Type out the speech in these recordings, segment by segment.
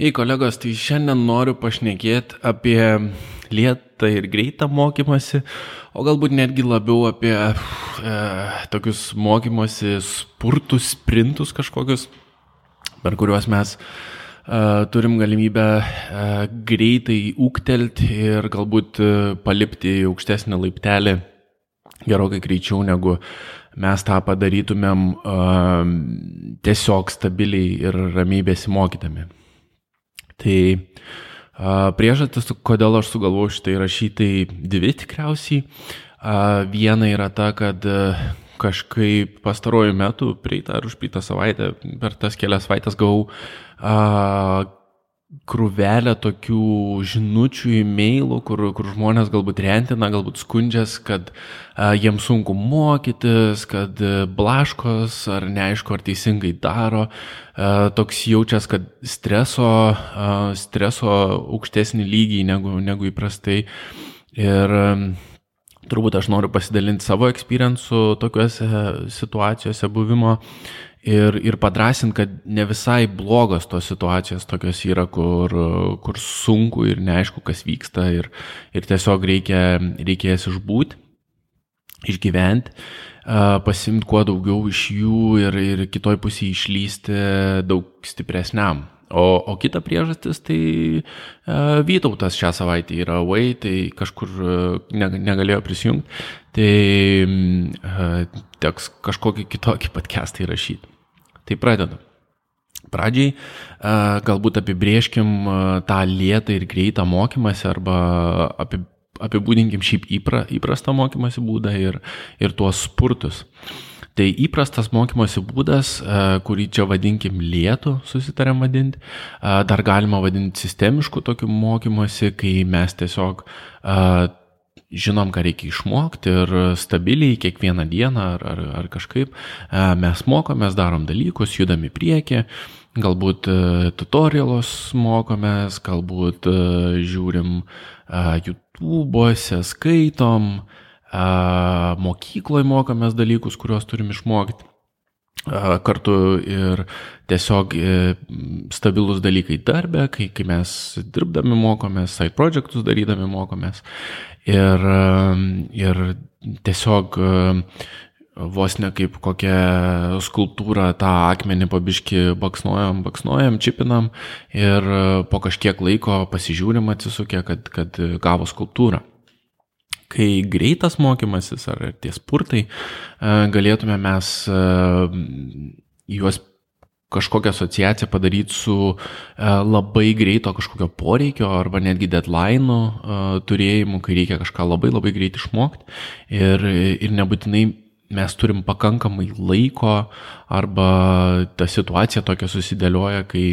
Ei kolegos, tai šiandien noriu pašnekėti apie lietą ir greitą mokymasi, o galbūt netgi labiau apie e, tokius mokymosi spurtus, sprintus kažkokius, per kuriuos mes e, turim galimybę e, greitai ūktelti ir galbūt e, palipti į aukštesnį laiptelį gerokai greičiau negu mes tą padarytumėm uh, tiesiog stabiliai ir ramiai besimokydami. Tai priežastis, kodėl aš sugalvoju šitai rašyti, dvi tikriausiai. Viena yra ta, kad kažkaip pastaruoju metu, prieitą ar užprytą savaitę, per tas kelias savaitės gavau krūvelę tokių žinučių, e-mailų, kur, kur žmonės galbūt rentina, galbūt skundžias, kad a, jiems sunku mokytis, kad a, blaškos ar neaišku, ar teisingai daro. A, toks jaučias, kad streso, a, streso aukštesnį lygį negu, negu įprastai. Ir a, turbūt aš noriu pasidalinti savo experience'u tokiuose situacijose buvimo ir, ir padrasinti, kad ne visai blogos tos situacijos tokios yra, kur, kur sunku ir neaišku, kas vyksta ir, ir tiesiog reikia, reikia jas išbūti, išgyventi, pasimti kuo daugiau iš jų ir, ir kitoj pusėje išlysti daug stipresniam. O, o kita priežastis, tai uh, Vytautas šią savaitę yra away, tai kažkur uh, ne, negalėjo prisijungti, tai uh, teks kažkokį kitokį podcastą įrašyti. Tai pradedam. Pradžiai galbūt apibrieškim tą lėtą ir greitą mokymąsi arba apibūdinkim šiaip įpra, įprastą mokymąsi būdą ir, ir tuos spurtus. Tai įprastas mokymosi būdas, kurį čia vadinkim lėtų, susitarėm vadinti, dar galima vadinti sistemišku tokiu mokymosi, kai mes tiesiog žinom, ką reikia išmokti ir stabiliai kiekvieną dieną ar, ar, ar kažkaip e, mes mokomės, darom dalykus, judam į priekį, galbūt e, tutorialus mokomės, galbūt e, žiūrim YouTube'ose, skaitom, mokykloje mokomės dalykus, kuriuos turim išmokti kartu ir tiesiog stabilus dalykai darbė, kai, kai mes dirbdami mokomės, side projectus darydami mokomės. Ir, ir tiesiog vos ne kaip kokią skulptūrą tą akmenį pabiški baksnuojam, baksnuojam, čipinam ir po kažkiek laiko pasižiūrim atsisukę, kad, kad gavo skulptūrą kai greitas mokymasis ar tie spurtai, e, galėtume mes e, juos kažkokią asociaciją padaryti su e, labai greito kažkokio poreikio arba netgi deadline turėjimu, kai reikia kažką labai labai greit išmokti ir, ir nebūtinai mes turim pakankamai laiko arba ta situacija tokia susidėlioja, kai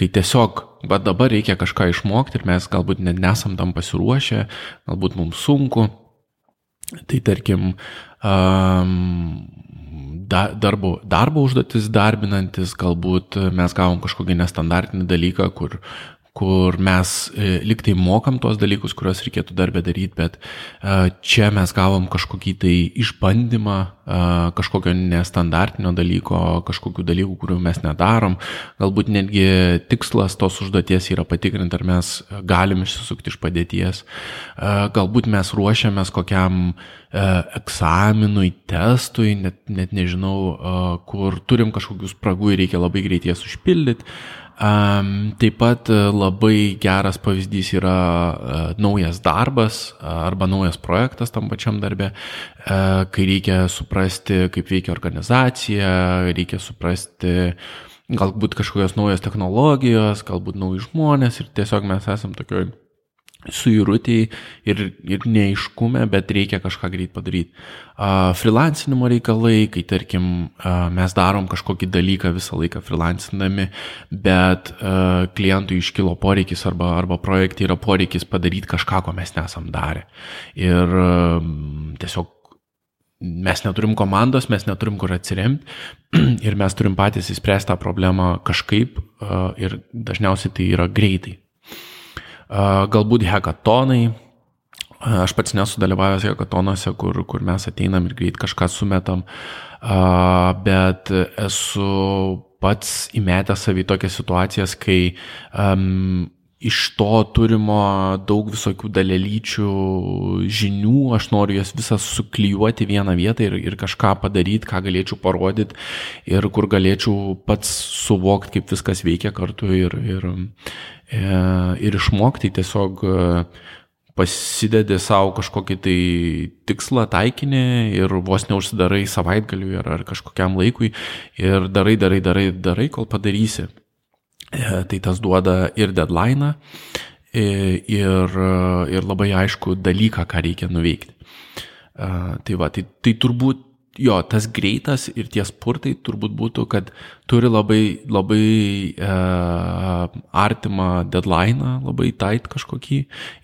kai tiesiog, va dabar reikia kažką išmokti ir mes galbūt net nesam tam pasiruošę, galbūt mums sunku. Tai tarkim, da, darbo, darbo užduotis darbinantis, galbūt mes gavom kažkokį nestandartinį dalyką, kur, kur mes e, liktai mokam tuos dalykus, kuriuos reikėtų darbę daryti, bet e, čia mes gavom kažkokį tai išbandymą, kažkokio nestandartinio dalyko, kažkokių dalykų, kurių mes nedarom. Galbūt netgi tikslas tos užduoties yra patikrinti, ar mes galim išsisukti iš padėties. Galbūt mes ruošiamės kokiam egzaminui, testui, net, net nežinau, kur turim kažkokius spragų ir reikia labai greit jas užpildyti. Taip pat labai geras pavyzdys yra naujas darbas arba naujas projektas tam pačiam darbe, e, kai reikia suprasti, kaip veikia organizacija, reikia suprasti galbūt kažkokios naujos technologijos, galbūt nauji žmonės ir tiesiog mes esam tokioj suirutėj ir, ir neiškume, bet reikia kažką greit padaryti. Uh, freelancinimo reikalai, kai tarkim uh, mes darom kažkokį dalyką visą laiką freelancinami, bet uh, klientui iškilo poreikis arba, arba projektai yra poreikis padaryti kažką, ko mes nesam darę. Ir uh, tiesiog mes neturim komandos, mes neturim kur atsiremti ir mes turim patys įspręsti tą problemą kažkaip uh, ir dažniausiai tai yra greitai galbūt hekatonai. Aš pats nesu dalyvavęs hekatonuose, kur, kur mes ateinam ir greit kažką sumetam, bet esu pats įmetę savį tokias situacijas, kai um, iš to turimo daug visokių dalelyčių žinių, aš noriu jas visas suklyjuoti vieną vietą ir, ir kažką padaryti, ką galėčiau parodyti ir kur galėčiau pats suvokti, kaip viskas veikia kartu ir, ir, e, ir išmokti tiesiog pasidedi savo kažkokį tai tikslą, taikinį ir vos neužsidarai savaitgaliui ar, ar kažkokiam laikui ir darai, darai, darai, darai, kol padarysi. E, tai tas duoda ir deadline e, ir, ir labai aišku dalyką, ką reikia nuveikti. E, tai va, tai, tai turbūt jo, tas greitas ir tie spurtai turbūt būtų, kad turi labai, labai e, artimą deadline, labai tait kažkokį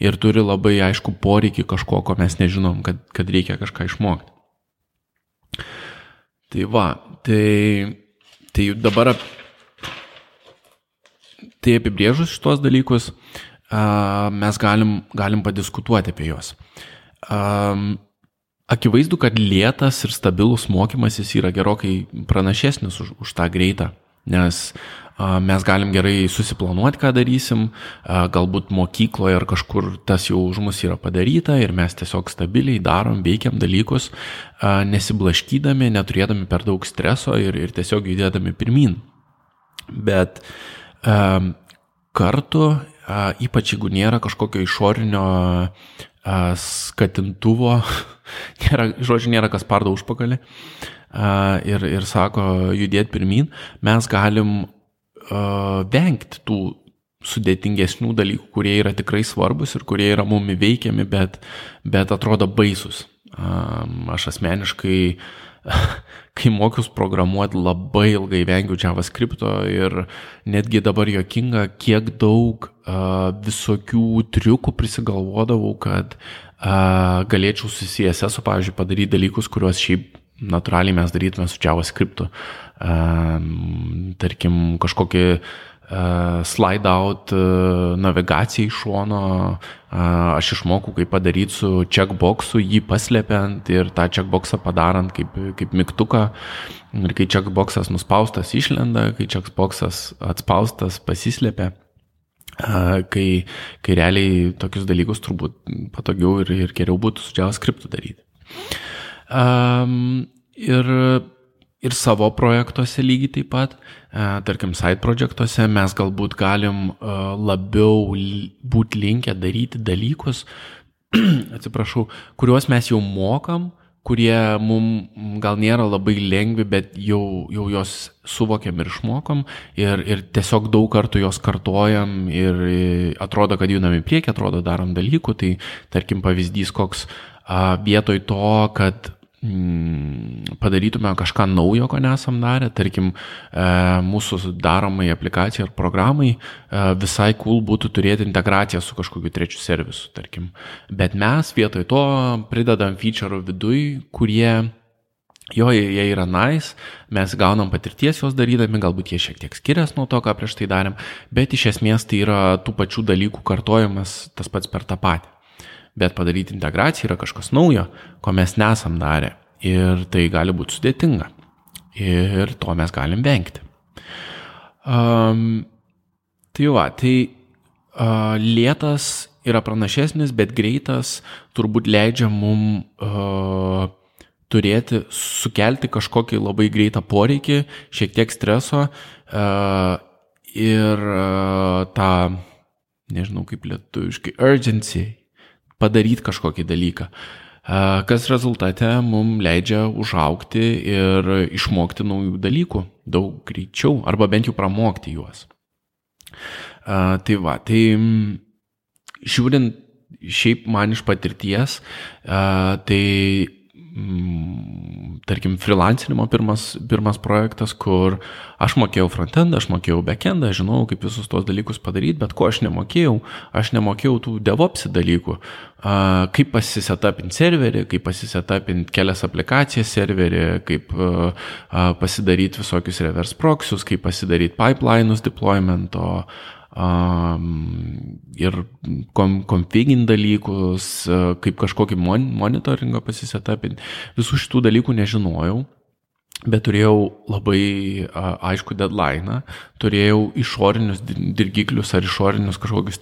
ir turi labai aišku poreikį kažko, ko mes nežinom, kad, kad reikia kažką išmokti. Tai va, tai, tai dabar tai apibrėžus šitos dalykus, mes galim, galim padiskutuoti apie juos. Akivaizdu, kad lėtas ir stabilus mokymasis yra gerokai pranašesnis už, už tą greitą, nes mes galim gerai susiplanuoti, ką darysim, galbūt mokykloje ar kažkur tas jau už mus yra padaryta ir mes tiesiog stabiliai darom, veikiam dalykus, nesiblaškydami, neturėdami per daug streso ir, ir tiesiog judėdami pirmin. Bet a, kartu, a, ypač jeigu nėra kažkokio išorinio skatintuvo, nėra, žodžiu, nėra kas pardo užpakalį ir, ir sako judėti pirmin, mes galim vengti tų sudėtingesnių dalykų, kurie yra tikrai svarbus ir kurie yra mumi veikiami, bet, bet atrodo baisus. Aš asmeniškai kai mokiausi programuoti, labai ilgai vengiau JavaScript ir netgi dabar jokinga, kiek daug uh, visokių triukų prisigalvodavau, kad uh, galėčiau su CSS, pavyzdžiui, padaryti dalykus, kuriuos šiaip natūraliai mes darytume su JavaScript. Uh, tarkim, kažkokį uh, slide out uh, navigaciją iš šono, aš išmokau, kaip padaryti su checkboxu, jį paslėpiant ir tą checkboxą padarant kaip, kaip mygtuką. Ir kai checkboxas nuspaustas išlenda, kai checkboxas atspaustas pasislėpia. Kai, kai realiai tokius dalykus turbūt patogiau ir, ir geriau būtų su JavaScript daryti. Um, ir ir savo projektuose lygiai taip pat, e, tarkim, side projektuose mes galbūt galim e, labiau būti linkę daryti dalykus, atsiprašau, kuriuos mes jau mokam, kurie mums gal nėra labai lengvi, bet jau, jau jos suvokiam ir išmokom ir, ir tiesiog daug kartų jos kartojam ir atrodo, kad judam į priekį, atrodo, darom dalykų. Tai tarkim pavyzdys koks vietoj to, kad padarytume kažką naujo, ko nesam darę, tarkim, e, mūsų daromai aplikacijai ar programai e, visai cool būtų turėti integraciją su kažkokiu trečiu servisu, tarkim. Bet mes vietoj to pridedam feature viduj, kurie Jo, jie yra nice, mes gaunam patirties juos darydami, galbūt jie šiek tiek skiriasi nuo to, ką prieš tai darėm, bet iš esmės tai yra tų pačių dalykų kartojimas tas pats per tą patį bet padaryti integraciją yra kažkas naujo, ko mes nesam darę. Ir tai gali būti sudėtinga. Ir to mes galim vengti. Um, tai va, tai uh, lėtas yra pranašesnis, bet greitas turbūt leidžia mum uh, turėti, sukelti kažkokį labai greitą poreikį, šiek tiek streso uh, ir uh, tą, nežinau kaip lietuviškai, urgency, padaryti kažkokį dalyką, kas rezultate mums leidžia užaukti ir išmokti naujų dalykų daug greičiau, arba bent jau pramokti juos. Tai va, tai žiūrint šiaip man iš patirties, tai Mm, tarkim, freelancinimo pirmas, pirmas projektas, kur aš mokėjau frontendą, aš mokėjau backendą, žinau, kaip visus tos dalykus padaryti, bet ko aš nemokėjau, aš nemokėjau tų DevOps dalykų, kaip pasisetapinti serverį, kaip pasisetapinti kelias aplikacijas serverį, kaip pasidaryti visokius reverse proxius, kaip pasidaryti pipeline'us deploymento, ir kom, konfigint dalykus, kaip kažkokį mon, monitoringą pasisetapinti. Visų šitų dalykų nežinojau. bet turėjau labai aišku deadline, turėjau išorinius dirgiklius ar išorinius kažkokius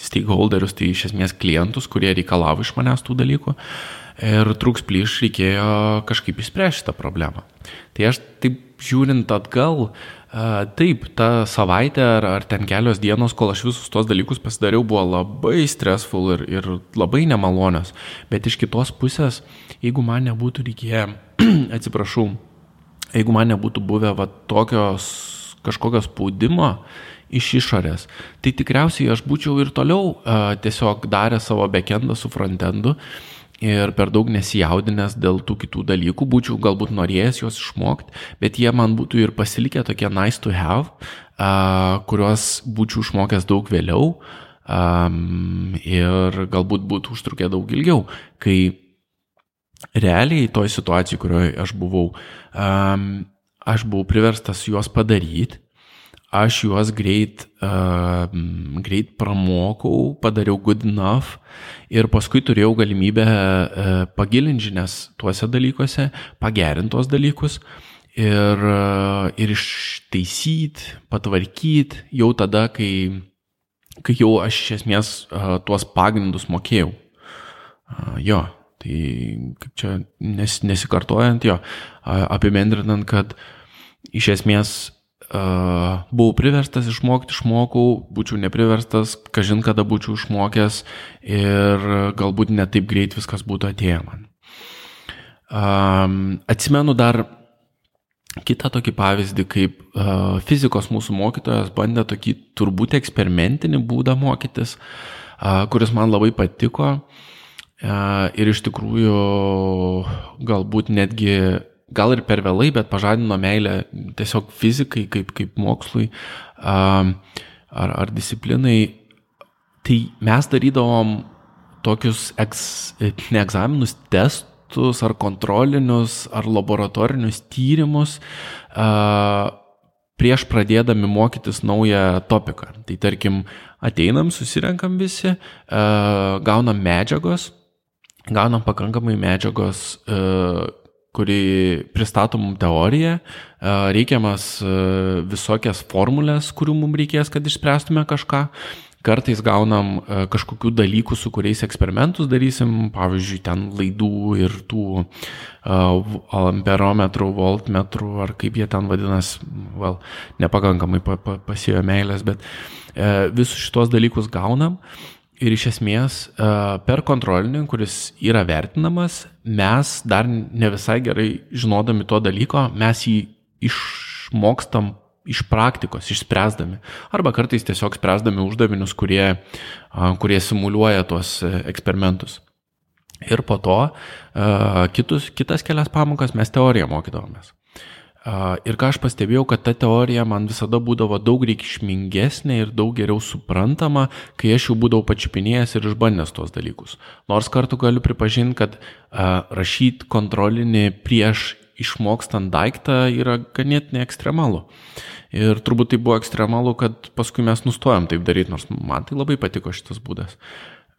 stakeholderius, tai iš esmės klientus, kurie reikalavo iš manęs tų dalykų. Ir trūks plyš reikėjo kažkaip įspręsti šitą problemą. Tai aš taip žiūrint atgal, a, taip, ta savaitė ar, ar ten kelios dienos, kol aš visus tos dalykus pasidariau, buvo labai stressful ir, ir labai nemalonios. Bet iš kitos pusės, jeigu man nebūtų reikėję, atsiprašau, jeigu man nebūtų buvę va, tokios kažkokios spaudimo iš išorės, tai tikriausiai aš būčiau ir toliau uh, tiesiog daręs savo backendą su frontendu ir per daug nesijaudinęs dėl tų kitų dalykų, būčiau galbūt norėjęs juos išmokti, bet jie man būtų ir pasilikę tokie nice to have, uh, kuriuos būčiau išmokęs daug vėliau um, ir galbūt būtų užtrukę daug ilgiau, kai realiai toj situacijai, kurioje aš buvau, um, aš buvau priverstas juos padaryti, aš juos greit, uh, greit pramokau, padariau good enough ir paskui turėjau galimybę uh, pagilinti žinias tuose dalykuose, pagerinti tuos dalykus ir, uh, ir ištaisyti, patvarkyti jau tada, kai, kai jau aš iš esmės uh, tuos pagrindus mokėjau. Uh, jo. Tai kaip čia nes, nesikartojant jo, apibendrinant, kad iš esmės uh, buvau priverstas išmokti, išmokau, būčiau nepriverstas, kažin kada būčiau išmokęs ir galbūt netaip greit viskas būtų atėję man. Um, atsimenu dar kitą tokį pavyzdį, kaip uh, fizikos mūsų mokytojas bandė tokį turbūt eksperimentinį būdą mokytis, uh, kuris man labai patiko. Uh, ir iš tikrųjų galbūt netgi, gal ir per vėlai, bet pažadino meilę tiesiog fizikai kaip, kaip mokslui ar, ar disciplinai. Tai mes darydavom tokius eks, ne egzaminus, testus ar kontrolinius ar laboratorinius tyrimus prieš pradėdami mokytis naują topiką. Tai tarkim, ateinam, susirenkam visi, gaunam medžiagos gaunam pakankamai medžiagos, kuri pristato mums teoriją, e, reikiamas e, visokias formulės, kurių mums reikės, kad išspręstume kažką. Kartais gaunam kažkokių dalykų, su kuriais eksperimentus darysim, pavyzdžiui, ten laidų ir tų amperometrų, voltmetrų, ar kaip jie ten vadinasi, well, nepakankamai pa, pa, pasijo meilės, bet visus šitos dalykus gaunam Ir iš esmės e, per kontrolinį, kuris yra vertinamas, mes dar ne visai gerai žinodami to dalyko, mes jį išmokstam iš praktikos, išspręsdami. Arba kartais tiesiog spręsdami uždavinius, kurie, kurie simuliuoja tuos e, eksperimentus. Ir po to kitus, kitas kelias pamokas mes teoriją mokydavomės. Ir ką aš pastebėjau, kad ta teorija man visada būdavo daug reikšmingesnė ir daug geriau suprantama, kai aš jau būdavau pačiupinėjęs ir išbandęs tuos dalykus. Nors kartu galiu pripažinti, kad rašyti kontrolinį prieš išmokstant daiktą yra ganėtinai ekstremalu. Ir turbūt tai buvo ekstremalu, kad paskui mes nustojom taip daryti, nors man tai labai patiko šitas būdas.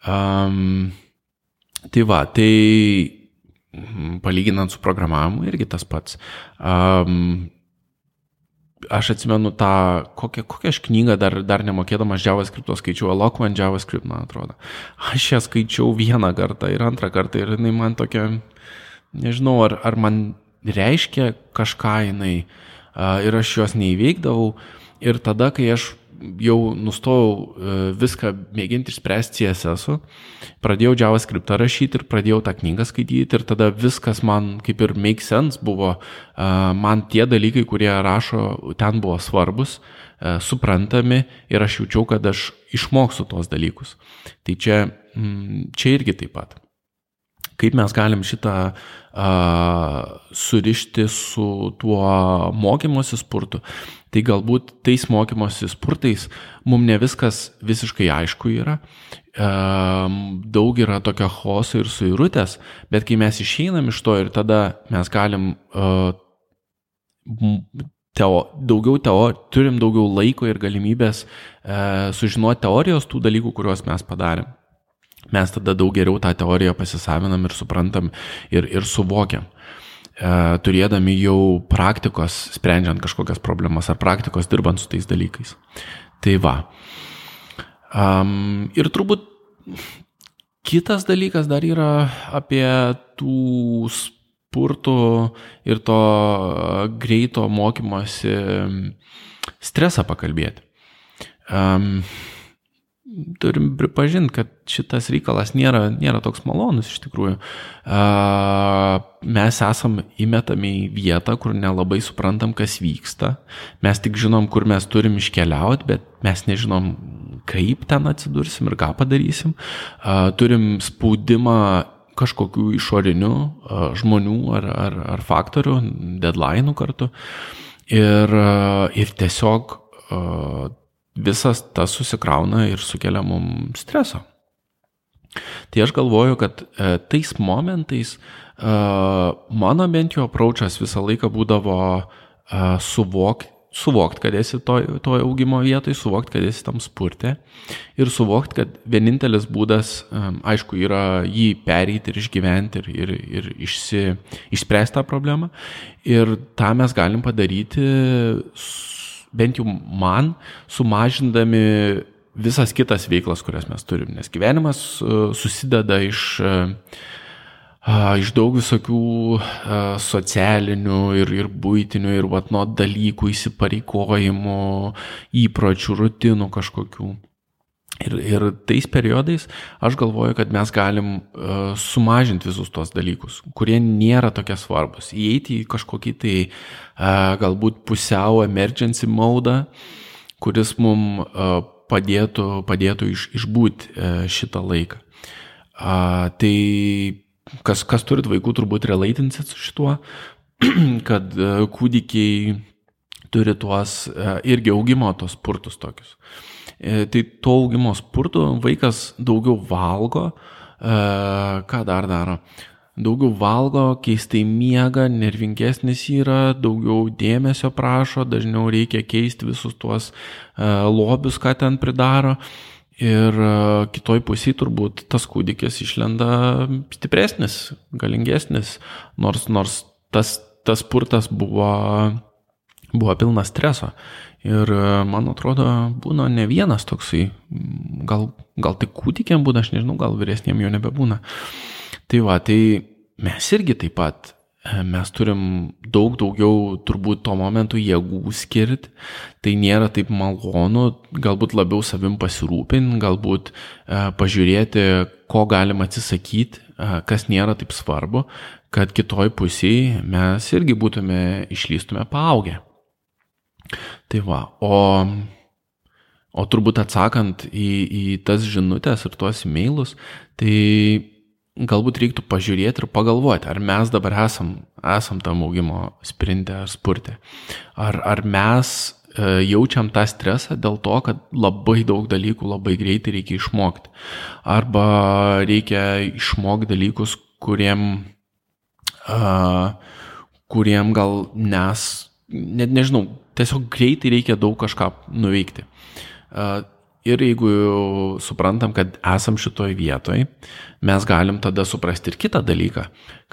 Um, tai va, tai palyginant su programavimu irgi tas pats. Um, aš atsimenu tą, kokią, kokią aš knygą dar, dar nemokėdamas JavaScript skaičiau, Eloquent JavaScript, man atrodo. Aš ją skaičiau vieną kartą ir antrą kartą ir jinai man tokia, nežinau, ar, ar man reiškia kažką jinai uh, ir aš jos neįveikdavau. Ir tada, kai aš jau nustojau e, viską mėginti išspręsti CSS, pradėjau JavaScript rašyti ir pradėjau tą knygą skaityti ir tada viskas man kaip ir make sense buvo, e, man tie dalykai, kurie rašo, ten buvo svarbus, e, suprantami ir aš jaučiau, kad aš išmoksiu tos dalykus. Tai čia, mm, čia irgi taip pat. Kaip mes galim šitą uh, surišti su tuo mokymosi spurtu? Tai galbūt tais mokymosi spurtais mums ne viskas visiškai aišku yra, um, daug yra tokio hoso ir suirutės, bet kai mes išeinam iš to ir tada mes galim uh, teo, daugiau teo, turim daugiau laiko ir galimybės uh, sužinoti teorijos tų dalykų, kuriuos mes padarėm mes tada daug geriau tą teoriją pasisavinam ir suprantam ir, ir suvokiam. turėdami jau praktikos sprendžiant kažkokias problemas ar praktikos dirbant su tais dalykais. Tai va. Um, ir turbūt kitas dalykas dar yra apie tų spurtų ir to greito mokymosi stresą pakalbėti. Um, turim pripažinti, kad šitas reikalas nėra, nėra toks malonus iš tikrųjų. Mes esam įmetami į vietą, kur nelabai suprantam, kas vyksta. Mes tik žinom, kur mes turim iškeliauti, bet mes nežinom, kaip ten atsidursim ir ką padarysim. Turim spaudimą kažkokių išorinių žmonių ar, ar, ar faktorių, deadline'ų kartu. Ir, ir tiesiog visas tas susikrauna ir sukelia mums streso. Tai aš galvoju, kad e, tais momentais e, mano bent jau apraučas visą laiką būdavo e, suvokti, suvokt, kad esi toje to augimo vietoje, suvokti, kad esi tam spurte ir suvokti, kad vienintelis būdas, e, aišku, yra jį perėti ir išgyventi ir, ir, ir išsi, išspręsti tą problemą. Ir tą mes galim padaryti bent jau man, sumažindami visas kitas veiklas, kurias mes turim. Nes gyvenimas e, susideda iš, e, iš daug visokių e, socialinių ir, ir būtinių ir vatnot dalykų, įsipareigojimų, įpročių, rutinų kažkokių. Ir, ir tais periodais aš galvoju, kad mes galim uh, sumažinti visus tos dalykus, kurie nėra tokie svarbus. Įeiti į kažkokį tai uh, galbūt pusiau emergency mode, kuris mums uh, padėtų, padėtų iš, išbūti uh, šitą laiką. Uh, tai kas, kas turit vaikų, turbūt relaitinsit su šituo, kad uh, kūdikiai turi tuos uh, irgi augimo tos purtus tokius. Uh, E, tai to augimo spurtų vaikas daugiau valgo, e, ką dar daro? Daugiau valgo, keistai miega, nervingesnis yra, daugiau dėmesio prašo, dažniau reikia keisti visus tuos e, lobius, ką ten pridaro. Ir kitoj pusėje turbūt tas kūdikis išlenda stipresnis, galingesnis, nors, nors tas, tas purtas buvo, buvo pilnas streso. Ir e, man atrodo, būna ne vienas toksai, gal, gal tik kūdikiam būna, aš nežinau, gal vyresniem jo nebebūna. Tai va, tai mes irgi taip pat, e, mes turim daug daugiau turbūt tuo momentu jėgų skirti, tai nėra taip malonu, galbūt labiau savim pasirūpinti, galbūt e, pažiūrėti, ko galim atsisakyti, kas nėra taip svarbu, kad kitoj pusėje mes irgi būtume išlystume paaugę. Tai va, o, o turbūt atsakant į, į tas žinutės ir tuos e-mailus, tai galbūt reiktų pažiūrėti ir pagalvoti, ar mes dabar esam, esam tam augimo sprinte ar spurte. Ar, ar mes e, jaučiam tą stresą dėl to, kad labai daug dalykų labai greitai reikia išmokti. Arba reikia išmokti dalykus, kuriem, uh, kuriem gal nes, net nežinau, tiesiog greitai reikia daug kažką nuveikti. Ir jeigu suprantam, kad esam šitoj vietoj, mes galim tada suprasti ir kitą dalyką,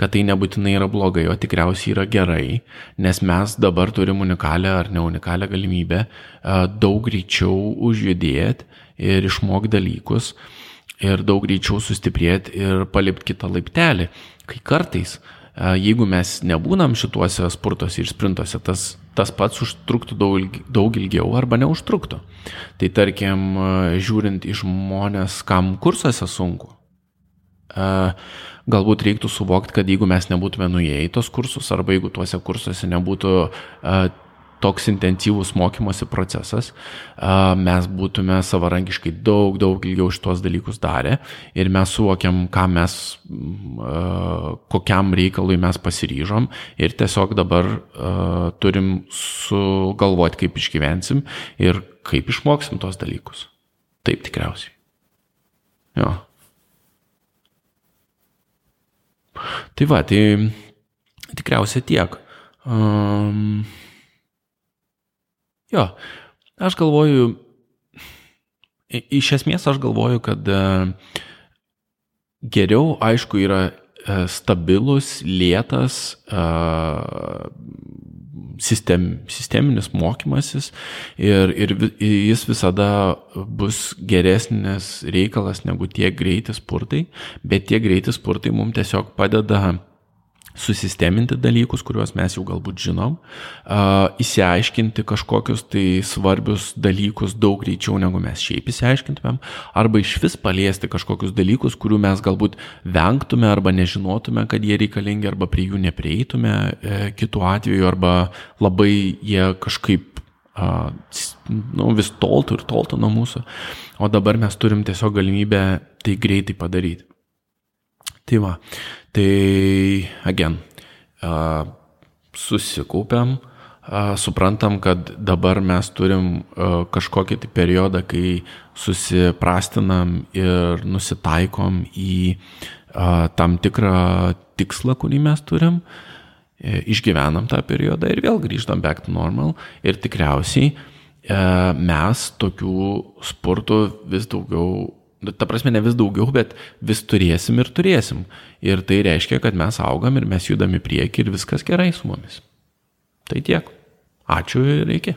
kad tai nebūtinai yra blogai, o tikriausiai yra gerai, nes mes dabar turim unikalią ar ne unikalią galimybę daug greičiau užjudėti ir išmokti dalykus ir daug greičiau sustiprėti ir palipti kitą laiptelį. Kai kartais, jeigu mes nebūnam šituose spurtuose ir sprintuose, tas tas pats užtruktų daug, daug ilgiau arba neužtruktų. Tai tarkim, žiūrint į žmonės, kam kursuose sunku, galbūt reiktų suvokti, kad jeigu mes nebūtume nuėję į tos kursus arba jeigu tuose kursuose nebūtų toks intensyvus mokymosi procesas, mes būtume savarankiškai daug, daug ilgiau šitos dalykus darę ir mes suvokiam, ką mes, kokiam reikalui mes pasiryžom ir tiesiog dabar turim sugalvoti, kaip išgyvensim ir kaip išmoksim tos dalykus. Taip tikriausiai. Jo. Tai va, tai tikriausiai tiek. Um, Jo, aš galvoju, iš esmės aš galvoju, kad e, geriau, aišku, yra stabilus, lėtas, sistem, sisteminis mokymasis ir, ir jis visada bus geresnis reikalas negu tie greiti spurtai, bet tie greiti spurtai mums tiesiog padeda susisteminti dalykus, kuriuos mes jau galbūt žinom, uh, įsiaiškinti kažkokius tai svarbius dalykus daug greičiau negu mes šiaip įsiaiškintumėm, arba iš vis paliesti kažkokius dalykus, kurių mes galbūt vengtume arba nežinotume, kad jie reikalingi, arba prie jų neprieitume e, kitų atveju, arba labai jie kažkaip uh, nu, vis toltų ir toltų nuo mūsų. O dabar mes turim tiesiog galimybę tai greitai padaryti. Tai va, Tai, uh, susikaupiam, suprantam, kad dabar mes turim kažkokį tai periodą, kai susiprastinam ir nusitaikom į tam tikrą tikslą, kurį mes turim, e, išgyvenam tą periodą ir vėl grįžtam back to normal. Ir tikriausiai mes tokių sportų vis daugiau ta prasme, ne vis daugiau, bet vis turėsim ir turėsim. Ir tai reiškia, kad mes augam ir mes judam į priekį ir viskas gerai su mumis. Tai tiek. Ačiū ir iki.